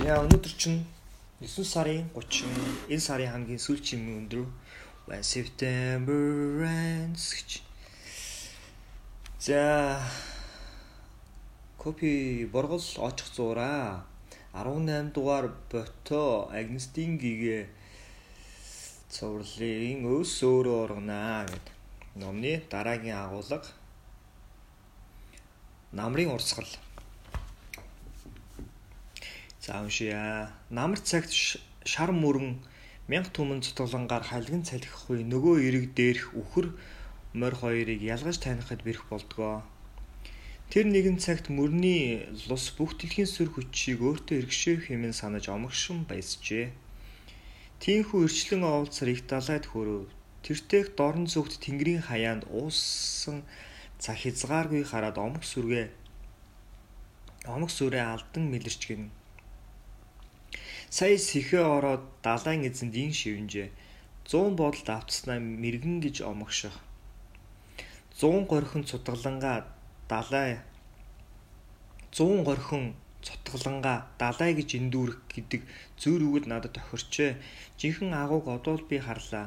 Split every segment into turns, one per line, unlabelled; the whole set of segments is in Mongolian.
За өнөөдөр чинь 9 сарын 30 энэ сарын хамгийн сүүлчийн өндөр When September ends гэж. За копи боргол очих зураа 18 дугаар бото Агнестингийн цувралын өөс өөрөө оргонаа гэдэг номны дараагийн агуулга. Намрын урсгал За уншия. Намар цагт шар мөрөн мянга түмэн цутгалангаар халгин салхихгүй нөгөө эрэг дээрх үхэр морь хоёрыг ялгаж танихад бэрх болдгоо. Тэр нэгэн цагт мөрний лус бүх дэлхийн сүр хүчийг өөртөө эргшээх хэмээн санаж омгшин баясжээ. Тийнхүү өрчлөн оволцор их далайд хөрөв. Тэртех дорн зүгт тэнгэрийн хаяанд ууссан цаг хязгааргүй хараад омг сүргээ омг сүрээ алдан мэлэрч гин Сая сэхээ ороод далайн эзэнд ин шивнжээ. 100 бодолд автснаа мэрэгэн гэж омогших. 100 горхин цутгалангаа далай 100 горхин цутгалангаа далай гэж эндүүрэх гэдэг зөөр үгд надад тохирчээ. Жинхэнэ агууг одоол би харлаа.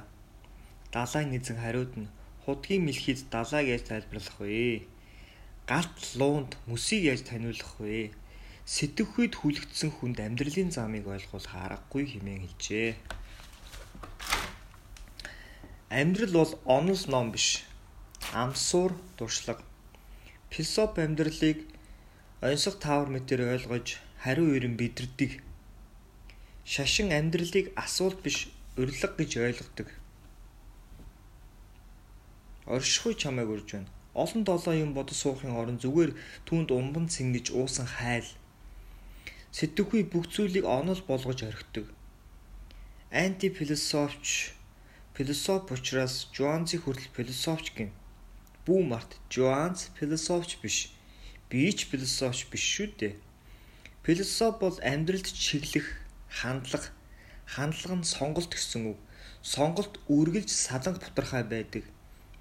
Далайн эзэн хариуд нь худгийн мэлхийд далай гэж тайлбарлах вэ? Галт луунд мөсийг яаж таниулах вэ? Сэтгэхүйд хүлэгдсэн хүнд амьдралын замыг ойлгох аргагүй хэмээн хэлжээ. Амьдрал бол онол ном биш. Амсуур дуршлаг. Философи амьдралыг онцгой таавар мэтээр ойлгож хариу ирэн бидэрдэг. Шашин амьдралыг асуулт биш урилга гэж ойлгодог. Оршихуй чамайг урж байна. Олон долоо юм бодож суухын орон зүгээр түүнд умбан цэнгэж уусан хайл Сэтгэхүй бүх зүйлийг онол болгож орхидог. Анти философч философ учраас Жуанзи хүртэл философч гин. Бүү март Жуанз философч биш. Би ч философч биш шүү дээ. Философ бол амьдралд чиглэх, хандлага, хандлага нь сонголт гэсэн үг. Сонголт үргэлж саланг бутархай байдаг.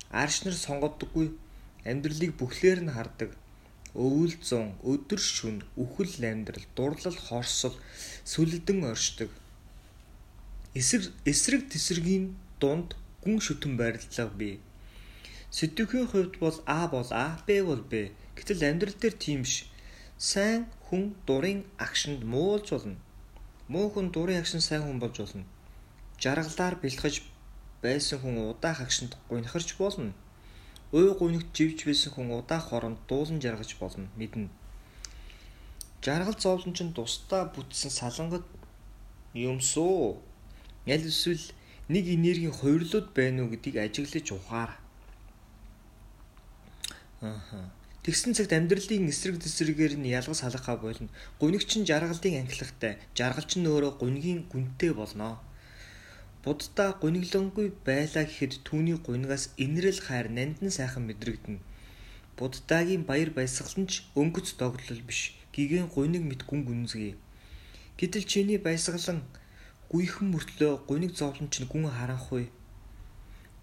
Арш нар сонгодоггүй амьдралыг бүхлээр нь хардаг өвөл зун, өдөр шүн, үхэл амьдрал, дурлал, хорсол, сүлдэн оршдог. Эсрэг эсрэг тесрэгийн дунд гүн шүтэн байрлалаа бий. Сэтгэхийн хувьд бол А бол А, Б бол Б. Гэтэл амьдрал дээр тийм биш. Сайн хүн дурын агшинд муулж болно. Муу хүн дурын агшин сайн хүн болж болно. Жаргалаар бэлтгэж байсан хүн удаах агшинд гунхарч болно Уй гунигт живж байсан хүн удаах хоронд дуулан жаргаж болно мэднэ. Жаргал зовлон чинь тусдаа бүтсэн салангад юмсуу. Ял эсвэл нэг энергийн хувирлууд байна уу гэдгийг ажиглаж ухаар. Ааха. Тэгсэн цагт амьдралын эсрэг тесрэгээр нь ялгас халахаа болно. Гуниг чинь жаргалын анхлагтай. Жаргал чинь өөрөө гунигийн гүнтэй болно. Буддаа гуниглангүй байлаа гэхэд түүний гунигаас инрэл хайр нандин сайхан мэдрэгдэнэ. Буддагийн баяр баясгалан ч өнгөц догтлол биш. Гигэн гуник мэт гүн гүнзгий. Гэтэл чиний баясгалан гүйхэн мөртлөө гуник зовлон чинь гүн харанхуй.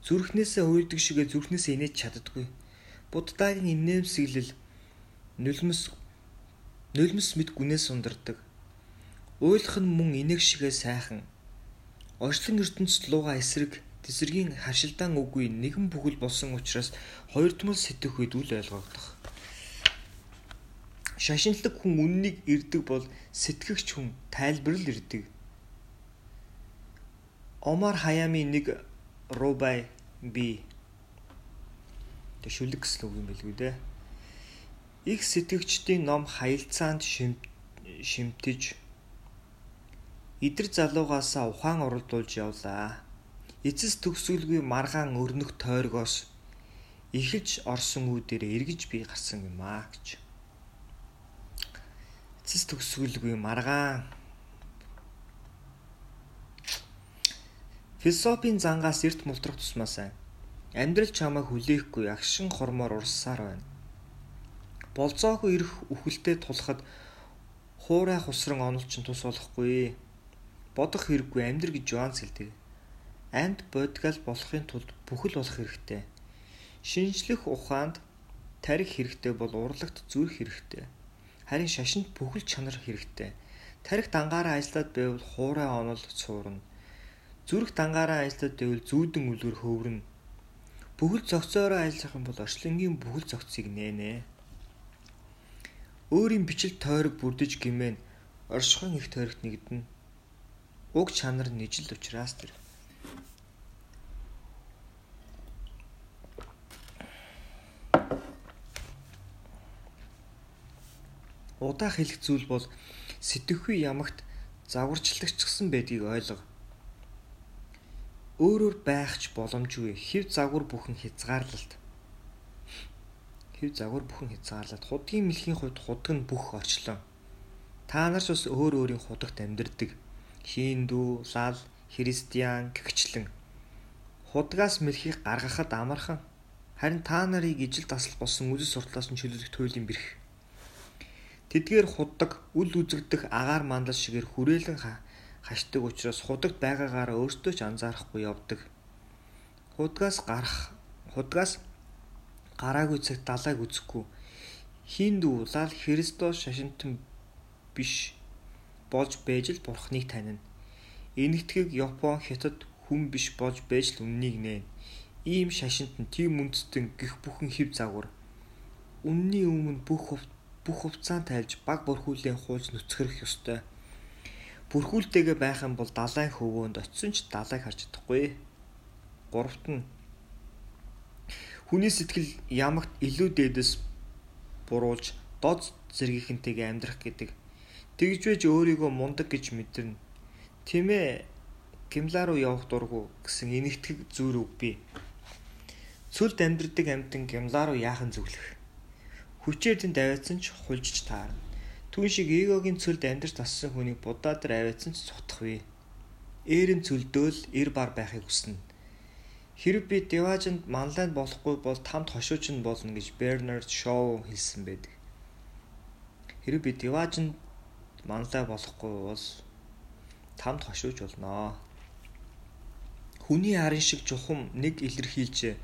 Зүрхнээсээ уйлдаг шигэ зүрхнээсээ инээж чаддаггүй. Буддагийн инээмсэглэл нулимс нулимс мэт гүнээс ундардаг. Уйлах нь мөн инег шигэ сайхан Орчлон ертөнцид лууга эсрэг тэсэргийн харшилдаан үгүй нэгэн бүхэл болсон учраас хоёр томол сэтэх үед үл ойлгогдох. Шашинлаг хүн үннийг ирдэг бол сэтгэгч хүн тайлбарл ирдэг. Омар Хаями нэг рубай би тэг шүлэг гэсэн үг юм билгүй дээ. Их сэтгэгчдийн ном хаялцаанд шимтэж идэр залуугаасаа ухаан уралдуулж явлаа. Эцэс төгсгөлгүй маргаан өрнөх тойргоос эхэлж орсон үүдээр эргэж би гарсан юм аа гэж. Эцэс төгсгөлгүй маргаан Философийн зангаас эрт мултрах тусмаасаа амьдрал чамайг хүлээхгүй агшин хормоор урссаар байна. Болзоогүй ирэх үхэлтэд тулахад хуурай хусран онулчин тус болохгүй бодох хэрэггүй амьдр гэж Жуанс хэлдэг. Амьд бодгал болохын тулд бүхэл болох хэрэгтэй. Шинжлэх ухаанд тарих хэрэгтэй бол урлагт зүрх хэрэгтэй. Харин шашинд бүхэл чанар хэрэгтэй. Тарих дангаараа ажиллаад байвал хуурай онол суурна. Зүрх дангаараа ажиллаад байвал зүүдэн үлгэр хөврөн. Бүхэл зөгцөөрөө ажиллах юм бол орчлонгийн бүхэл зөгцийг нээнэ. Өөрийн бичил тойрог бүрдэж гимэн оршихын их тойрогт нэгдэнэ. Уг чанар нийжил учраас тэр. Удаах хэлэх зүйл бол сэтгэхүй ямагт загварчлагчсан байдгийг ойлго. Өөрөөр байхч боломжгүй хэв загвар бүхэн хязгаарлалт. Хэв загвар бүхэн хязгаарлалт худгийн мэлхийн хувьд худаг нь бүх орчлон. Та нар ч бас өөр өөрийн худагт амьдардаг. Хиндүү, лал, христиан гэгчлэн худгаас мэлхийг гаргахад амархан харин та нарыг ижил дасал болсон үдэс суртлаас нь чөлөөлөх туйлын бэрх Тэдгээр худдаг, үл үзэгдэх агаар мандал шигээр хүрээлэн хашдаг учраас худагт байгаагаараа өөртөө ч анзаарахгүй явдаг. Худгаас гарах, худгаас гараагүй цагт далайг үзэхгүй. Хинд уулал Христос шашинтан биш болж байж л бурхныг танина. Энэтхэг Япон хятад хүн биш болж байж л үннийг нээн. Ийм шашинт нь тийм үндэстэн гих бүхэн хев загвар. Үнний өмнө бүх бүх хувцаан тайлж баг бүрхүүлээ хуулж нүцгэрэх ёстой. Бүрхүүлтэйгээ байх юм бол далайн хөвөөнд очисон ч далайг харж чадахгүй. Гуравт нь хүний сэтгэл ямагт илүү дээдэс буруулж дод зэргийнхэнтэйгээ амьдрах гэдэг. Тэгж байж өөрийгөө мундаг гэж мэдэрнэ. Тэмээ гимлаа руу явах дургу гэсэн энэгтгэг зүр үг бий. Цүлд амьдрдаг амьтан гимлаа руу яахан зүглэх Хүчээр тэнд аваадсан ч хулжиж таарна. Түүн шиг эгогийн цөлд амьдарч тассан хүнийг будаа дээр аваадсан ч цутах вэ. Ээрэн цөлдөөл эр бар байхыг хүснэ. Хэрэг би Деважинд манлайд болохгүй бол тамд хошууч нь болно гэж Бернард Шоу хэлсэн байдаг. Хэрэг би Деважинд манлай болохгүй бол тамд хошууч болно. Хүний харин шиг чухам нэг илэрхийлжээ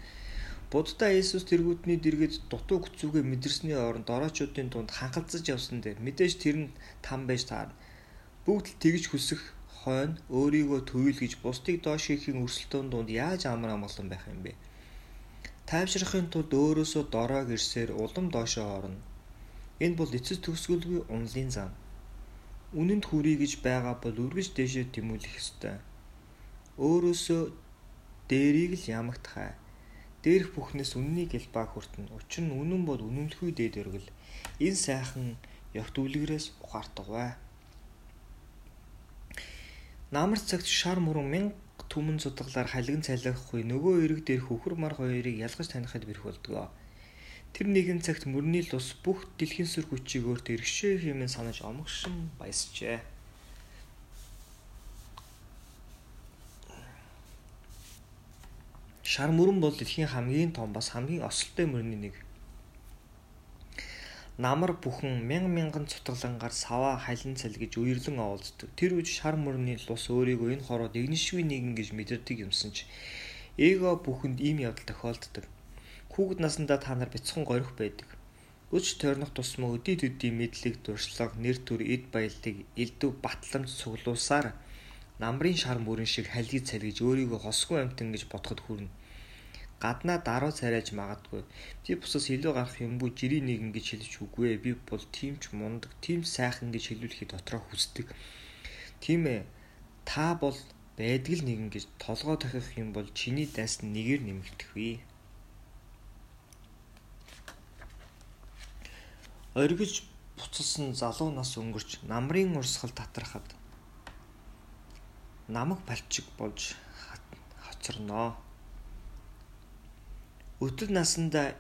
Буддаа Иесус тэргүүдний дэргэд дутуу хүцүүгээ мэдэрсний оронд ороочуудын дунд хангалцаж явсан дээр мэдээж тэр нь там байж таарна. Бүгд л тэгж хүсэх хойно өөрийгөө төвөл гэж бусдыг доош хийхин өрсөлдөөн дунд яаж амар амгалан байх юм бэ? Тайвшрахын тулд өөрөөсөө дороо гэрсээр улам доошоо орно. Энэ бол эцэс төгсгөлгүй унлын зам. Үнэнд хүрий гэж байгаа бол үргэж дээшээ тэмүүлэх ёстой. Өөрөөсөө дээрийг л ямагт хай дээрх бүхнээс үннийг элбаа хүртэн. Учир нь үнэн бол үнэмлэхүй дээд өргөл. Энэ сайхан явт үлгэрээс ухаартагвай. Намар цагт шар мөрөн мянга түмэн зутгалаар халиган цайлахгүй нөгөө эрэг дээр хөхөр мар хоёрыг ялгаж танихад бэрх болдгоо. Тэр нэгэн цагт мөрний лус бүх дэлхийн сүр хүчийг өөрт эргшээ хэмээн санаж омгшин баясжээ. Шар мөрөн бол дэлхийн хамгийн том бас хамгийн осолтой мөрний нэг. Намар бүхэн мянган мянган цутгалангаар саваа халин цал гэж үерлэн оволддог. Тэр үе шар мөрний лус өөрийгөө энэ хороод игнэшгүй нэгэн гэж мэдэрдэг юмсан ч эго бүхэнд ийм явдал тохиолддог. Хүүхэд насндаа та нар бяцхан горих байдаг. Өч тойрнох тусмаа өдий төдий мэдлэг, дуршлаг, нэр төр, эд баялаг, элдв батламж цуглуусаар намрын шар мөрөн шиг халгийг цалгиж өөрийгөө хосгүй амтан гэж бодоход хүрнэ. Гаднаа даруй царайж магадгүй. Би бусаас илүү гарах юмгүй жирийн нэгэн гэж хэлж үгүй. Би бол тийм ч мундаг, тийм сайхан гэж хэлүүлэхий дотроо хүсдэг. Тийм ээ. Та бол байдаг л нэгэн гэж толгой тахих юм бол чиний дайс нь нэгээр нэмэгдэх вэ. Оргиж буцалсан залуу нас өнгөрч намрын урсгал татрахад намаг балчиг болж хоцорноо. Өтөл насандаа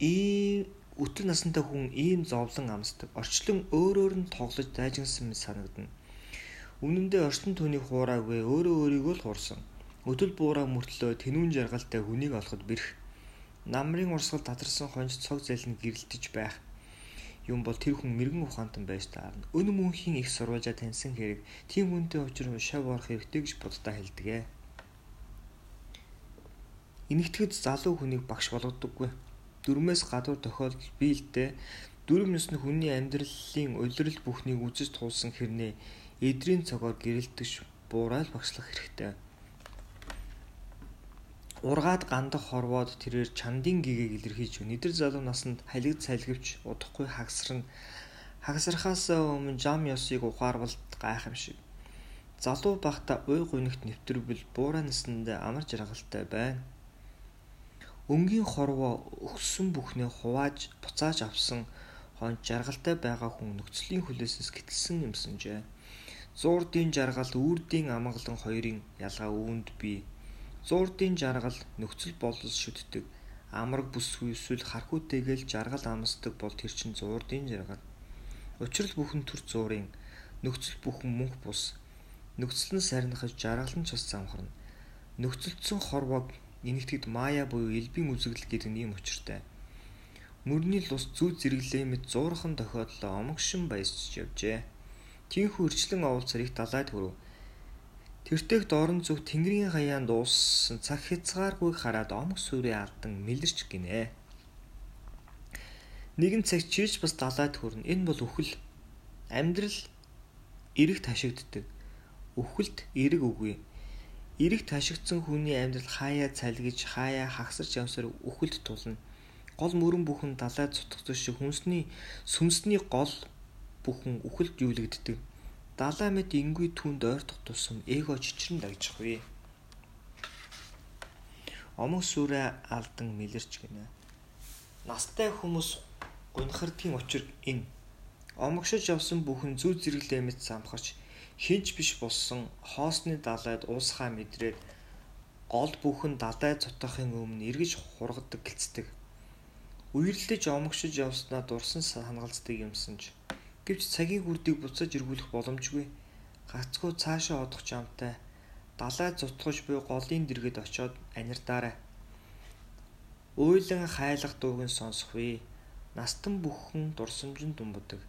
ийм өтөл насантай хүн ийм зовлон амсдаг. Орчлон өөрөөр нь тоглож дайжинсан мэт санагдана. Үнэн дээр орчин түүнийг хуураагүй өөрөө өөрийгөө л хуурсан. Өтөл буураа мөртлөө тэнүүн жаргалтай хүнийг олоход бэрх. Намрын урсгал татарсан хонж цог зэлэн гэрэлтэж байх юм бол тэр хүн мэрэгэн ухаантан байж таарна. Өн мөнхийн их сурвалжаа таньсан хэрэг тийм хүнтэй учрын шав орох хэрэгтэй гэж буддаа хэлдэг. Инэгтгэд залуу хүнийг багш болгодоггүй. Дөрмөөс гадуур тохиолдол биелдэ Дөрөв насны хүний амьдралын улирал бүхнийг үзэж туулсан хэрнээ эдрийн цогоор гэрэлтэж буурал багшлах хэрэгтэй. Ургаад гандах хорвоод тэрээр чандын гэгээг илэрхийлж өдөр залуу насанд халиг цалгивч удахгүй хагсарна. Хагсархаас өмнө жам ёсыг ухаарвал гайх юм шиг. Залуу бахта уй гунигт нэвтрвэл буураа насандаа амар жаргалтай байна. Өнгийн хорвоо өгсөн бүхнээ хувааж буцааж авсан хонч жаргалтай байгаа хүн нөхцөлийн хүлээсээс гитэлсэн юмсанжээ. Зуурдын жаргал, үрдийн амгалан хоёрын ялгаа үүнд бий Зуурдын жаргал нөхцөл болол шүтдэг. Амраг бүсгүй эсвэл хархүүтэйгээл жаргал амсдаг бол тэр чин зуурдын жаргал. Учрал бүхэн төр зуурын нөхцөл бүхэн мөнх бус. Нөхцөл нь сарнихаж жаргал нь ч бас замхарна. Нөхцөлдсөн хорвоог инэгтгэд мая буюу элбийн үзэгдэл гэдэг нь юм учиртай. Мөрний лус зүү зэрэглээ мэт зуурхан тохиолдлоо омогшин баясч явжээ. Тинхүү өрчлөн оволцор их далайд хүрв. Тэртех дорн зүг Тэнгэрийн хаяанд дууссан цаг хязгааргүй хараад омг сүрээ алдан мэлэрч гинэ. Нэгэн цаг чирч бас далайд хүрнэ. Энэ бол үхэл. Амьдрал эрэг ташигддаг. Үхэлд эрэг үгүй. Эрэг ташигдсан хүний амьдрал хаяа цалгиж хаяа хагсарч явсаар үхэлд тулна. Гол мөрөн бүхэн далайд цутгах шиг хүнсний сүмсний гол бүхэн үхэлд юулэгддэг Далай мэд энгүй түнд ойртох тусам эго чичрэн дагжихгүй. Омог сүрэ алдан мэлэрч гинэ. Настай хүмүүс гунхардгийн учир энэ. Омогшиж явсан бүхэн зүү зэрэглээ мэд самхарч хинч биш болсон хоосны далайд уусхаа мэдрээд гол бүхэн далай цутахын өмнө эргэж хургадаг гэлцдэг. Үерлэж омогшиж явснаа дурсан хангалцдаг юмсанж Гэвч цагийн хүрдийг буцаж эргүүлэх боломжгүй. Гацгүй цаашаа одох жамтай далай зутгаж буй голын дэргэд очоод анирдаарай. Уйлан хайлах дууг нь сонсохгүй. Настан бүхэн дурсамжинд думбадаг.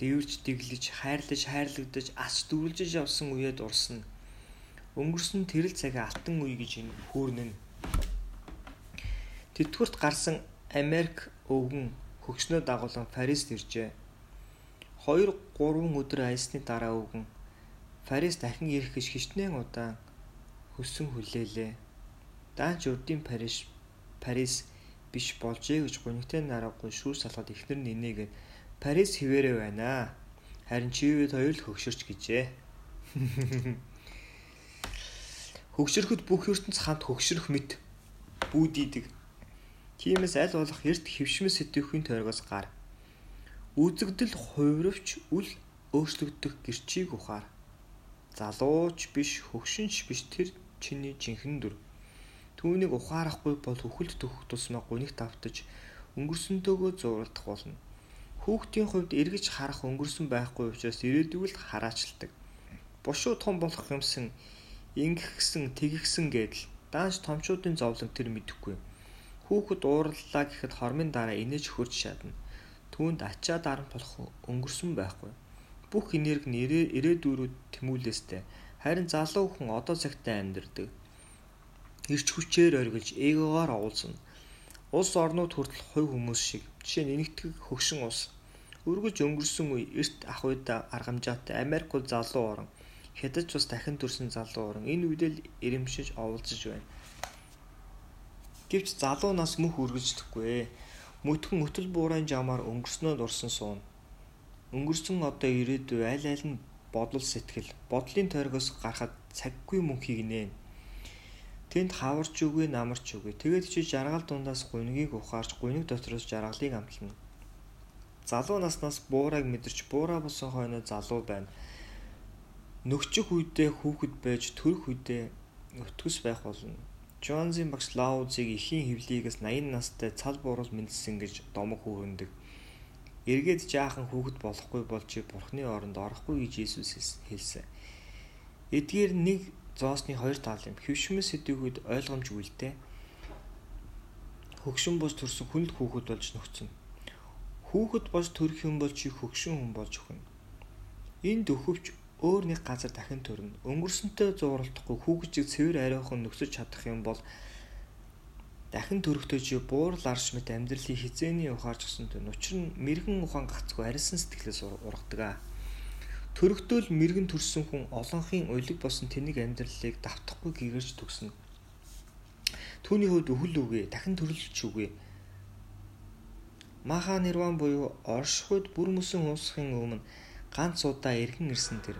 Дэвэрж дэглэж, хайрлаж, хайрлагдаж, ач дүрлжиж явсан үеэ дурсна. Өнгөрсөн тэрэл цагийн алтан үе гэж хөөрнөн. Тэтгэврт гарсан Америк өвгөн хөгснөө дагуулan Парист иржээ. 2 3 өдөр аясны дараа өвгөн Парис дахин ирэх гэж хичнээн удаан хөссөн хүлээлээ. Даанч урдын Парис Парис биш болжээ гэж гунигтай нараагүй шүүр салгаад ихнэр нинээгээд Парис хിവэрэ байна. Харин чивэд хоёр л хөгшөрч гэжээ. Хөгшөрөхөд бүх ертөнц хамт хөгшөрөх мэт бүүдийдэг. Тиймээс аль болох эрт хөвшмөс сэтгэхийн тойргоос гар Үзэгдэл хувирвч үл өөрчлөгдөх гэрчийг ухаар. Залууч биш, хөгшинч биш тэр чиний жинхэнэ дүр. Түүнийг ухаарахгүй бол хөхөлд төхөх тусмаа гунигт автаж өнгөрсөнтөөгөө зууралдах болно. Хүүхдийн хувьд эргэж харах өнгөрсөн байхгүй учраас ирээдүйг л хараачилдаг. Бушуу том болох юмсан ингэхсэн тэггсэн гэдэл даанч томчуудын зовлон тэр мэдэхгүй. Хүүхэд уурлаа гэхэд хормын дараа инээж хөрж шатна түүнд ачаа дарамт болох өнгөрсөн байхгүй. Бүх энерги нь ирээдүйрүүд тэмүүлээстэй. Харин залуу хүн одоо цагтаа амьдардаг. Ирч хүчээр оргилж эгоогоор оолсон. Улс орнууд хүртэл хувь хүмүүс шиг жишээ нь энэгтгэг хөгшин ус өргөж өнгөрсөн үе эрт ах уйда аргамжаатай Америк бол залуу орон хятад бас дахин төрсэн залуу орон энэ үедэл ирэмшиж оволцож байна. Гэвч залуу нас мөх үргэлжлэхгүй Мөтгөн өтөл буурайн жамаар өнгөрснөө дурсан суун. Өнгөрсөн одоо ирээдүй аль аль нь бодол сэтгэл, бодлын тойргоос гарахад цаггүй мөнхийг нээн. Тэнд хаварч үгүй намарч үгүй. Тэгээд чи жаргал дундаас гунигийг ухаарч гуник дотроос жаргалыг амтлана. Залуу наснаас буурайг мэдэрч буураа босон хойно залуу байна. Нөхчих үедээ хүүхэд байж төрөх үедээ өтгөс байх болно. Джонзын багш Лаузыг эхийн хөвлийгээс 80 настай цал буурал мэндсэн гэж домог хүүрэндэг. Эргээд жаахан хүүхэд болохгүй бол чи бурхны оронд орохгүй гэж Иесус хэлсэн. Эдгээр нэг зоосны хоёр тал юм. Хөвшмөс сэдвүүд ойлгомж үлдээ. Хөгшин бос төрсөн хүнд хүүхэд болж нөхцөн. Хүүхэд бос төрөх юм бол чи хөгшин хүн болж өхөн. Энд өхөвч өөр нэг газар дахин төрнө. Өнгөрсөнтэй зууралдахгүй хүүгжиг цэвэр ариухан нөхсөж чадах юм бол дахин төрөхдөө чи буурал арш мэт амьдралыг хизээний ухаарч гсэн төн учир нь мэрэгэн ухаан гацгүй арилсан сэтгэлээс ургадаг аа. Төрөхдөө л мэрэгэн төрсөн хүн олонхын уйлэг босон тэнийг амьдралыг давтахгүй гэгэрч төгснө. Түүний хувьд өхөл үгүй, дахин төрөлч үгүй. Маха нирван буюу оршихуйд бүр мөсөн уусахын өмнө ганц удаа эргэн ирсэн тэр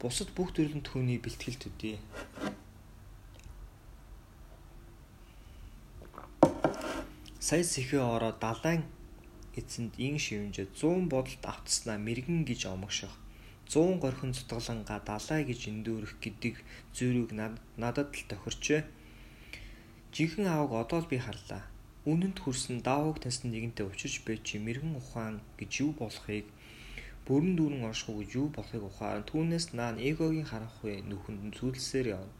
бусад бүх төрлийн түүний бэлтгэл төдий. сая сэхээ ороо далайн эзэнд ин шивнжээ 100 бодолд автснаа мэрэгэн гэж омогшох 100 горхон цутгаланга далай гэж эндүүрэх гэдэг зүрийг надад л тохирчээ. Жинхэнэ аавг одоо л би харлаа. Үнэнд хүрсэн даавууг таньсан нэгэнтэй учирч бай чи мэрэгэн ухаан гэж юу болохыг бүрэн дүүрэн орших гэж юу болохыг ухаан түүнээс наа эгогийн харанхуй нүхэнд зүйлсээр явна.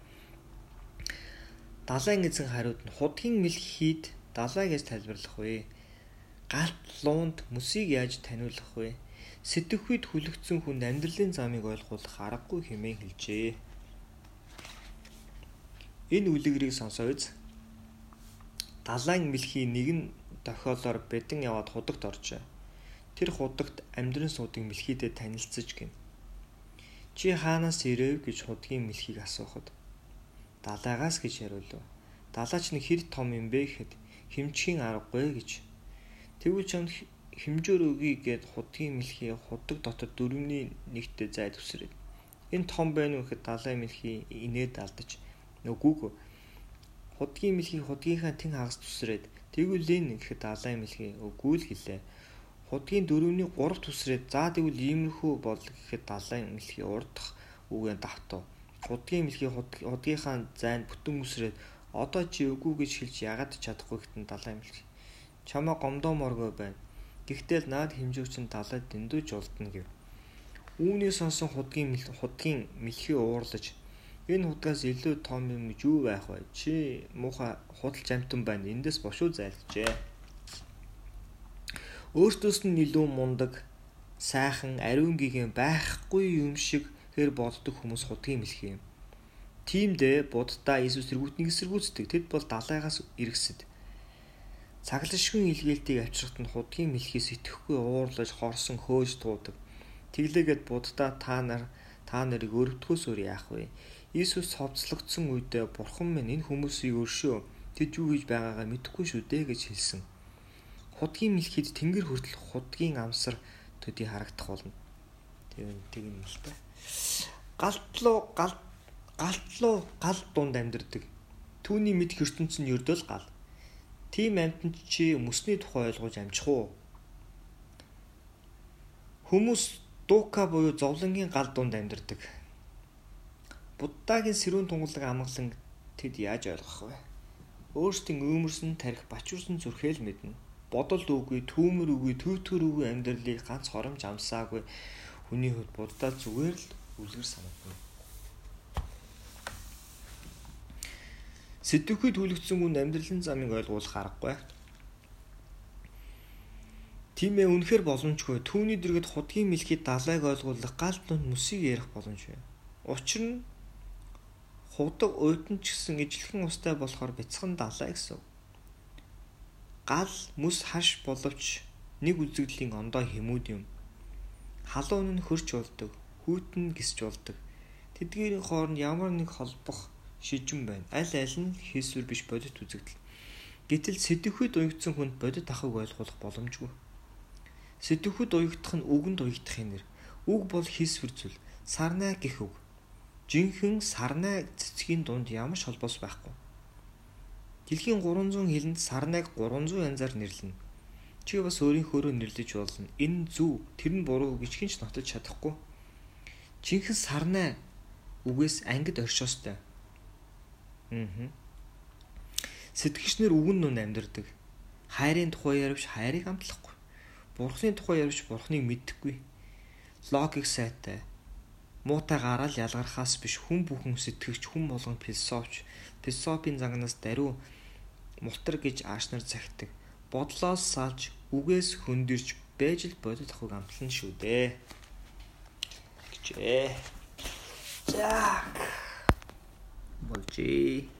Далайн эзэн хариуд нь худгийн мэлхийд далай гэж тайлбарлах вэ? Галт луунд мөсийг яаж таниулах вэ? Сэтгэхүйд хүлэгдсэн хүнд амьдралын замыг ойлгуулах аргагүй хэмээн хэлжээ. Энэ үлгэрийг сонсоож далайн мэлхий нэгэн дохиолоор бэдэн яваад худагт оржээ. Тэр худагт амьдрын суудыг мэлхийдээ танилцж гин. Чи хаанаас ирэв гэж худгийн мэлхийг асуухад далайгаас гэж хариулв. Далаач нь хэр том юм бэ гэхэд хэмжхийн аргагүй гэж. Тэгвэл чамд хэмжээр өгье гэд худгийн мэлхий худаг дотор дөрөвний нэгтээ зай төсрээд. Энэ том байна уу гэхэд далай мэлхий инээд алдаж нөгөөг худгийн мэлхий худгийнхаа тэн хагас төсрээд тэгвэл энэ гэхэд далай мэлхий үгүй л гэлээ. Худгийн дөрөвний 3 төсрээд за тэгвэл иймэрхүү бол гэхэд далай мэлхий урдах үгээ давтав. Худгийн мэлхий худгийнхаа зайд бүтэн үсрээд Одоо чи үгүй гэж хэлж яагаад чадахгүй гэтэн далай юм л. Чамаа гомдооморгүй байна. Гэхдээ л наад хэмжүүч нь далай дэндүүж улдна гэв. Үүний сонсон худгийн худгийн мэлхий уурлаж энэ худгаас илүү том юм гэж юу байх вэ? Чи муухай худалч амтан байна. Эндээс бошуу зайлжээ. Өөртөөс нь илүү мундаг, сайхан, ариун гигэн байхгүй юм шиг хэр болдог хүмүүс худгийн мэлхий юм. Тиймдээ Буддаа Иесус тэргүүтнийг эсэргүүцдэг. Тэд бол далайгаас иргэсэд. Цаглашгүй илгээлтийг авчрахад нь худгийн мэлхий сэтгэхгүй уурлаж хорсон хөөж дуудаг. Тэглээгээд Буддаа та нар та нарыг өрөвдөхөөс өөр яах вэ? Иесус цовцлогдсон үедээ Бурхан минь энэ хүмүүсийг өршөө. Тэд юу хийж байгаагаа мэдэхгүй шүү дээ гэж хэлсэн. Худгийн мэлхийд тэнгэр хүртэл худгийн амсар төдий харагдах болно. Тэр тийм юм л та. Галтлуу галт галт руу гал дунд амьдардаг. Түүний мэд ертөнц нь ердөө л гал. Тийм амьтанд чи мөсний тухай ойлгож амжих уу? Хүмүүс дуука буюу зовлонгийн гал дунд амьдардаг. Буддагийн сэрүүн тунгалаг амгалан тэд яаж ойлгох вэ? Өөрсдийн өөмөрсөн тарих бачуурсан зүрхэл мэднэ. Бодол үгүй, түүмэр үгүй, төвтөр үгүй амьдралыг ганц хоромж амсаагүй хүний хувьд буддаа зүгээр л үлгэр санагдана. Сэтгэхүйд хүлэгдсэн хүн амьдралын замыг ойлгуулах аргагүй. Тийм ээ үнэхээр боломжгүй. Түүний дэргэд худгийн мэлхий далайг ойлгуулах гал дунд мөсийг ярих боломжгүй. Учир нь худаг уйтан ч гэсэн ижлэхэн устай болохоор бяцхан далай гэсэн. Гал мөс хаш боловч нэг үзэгдлийн ондоо хэмүүд юм. Халуун нь хөрч болдог, хүйтэн гисч болдог. Тэдгээрийн хооронд ямар нэг холбох шижин байна. Аль аль нь хийсвэр биш бодит үзэгдэл. Гэтэл сэтгэхүйд уягдсан хүнд бодит ахыг ойлгох боломжгүй. Сэтгэхүйд уягдах нь үгэнд уягдах нэр. Үг бол хийсвэр зүйл. Сарнай гэх үг. Жинхэнэ сарнай цэцгийн дунд ямар ч холбоос байхгүй. Дэлхийн 300 хэлэнд сарнайг 300 янзаар нэрлэнэ. Чи бас өөрийнхөөрөө нэрлэж болно. Энэ зөв, тэр нь буруу гэж хинч нотож чадахгүй. Жинхэнэ сарнай үгээс ангид оршоостой Аа. Сэтгэгчнэр үгэн нүн амьдардаг. Хайрын тухай ярвч хайрыг амтлахгүй. Бурхны тухай ярвч бурхныг мэдхгүй. Логик сайтай. Муутай гараал ялгархаас биш хүн бүхэн сэтгэгч хүн болгон философч. Философийн загнаас даруй мутар гэж аашнаар цагтдаг. Бодлоос салж үгээс хөндөрч байж л бодит ахыг амтлан шүү дээ. гэжээ. За болжээ.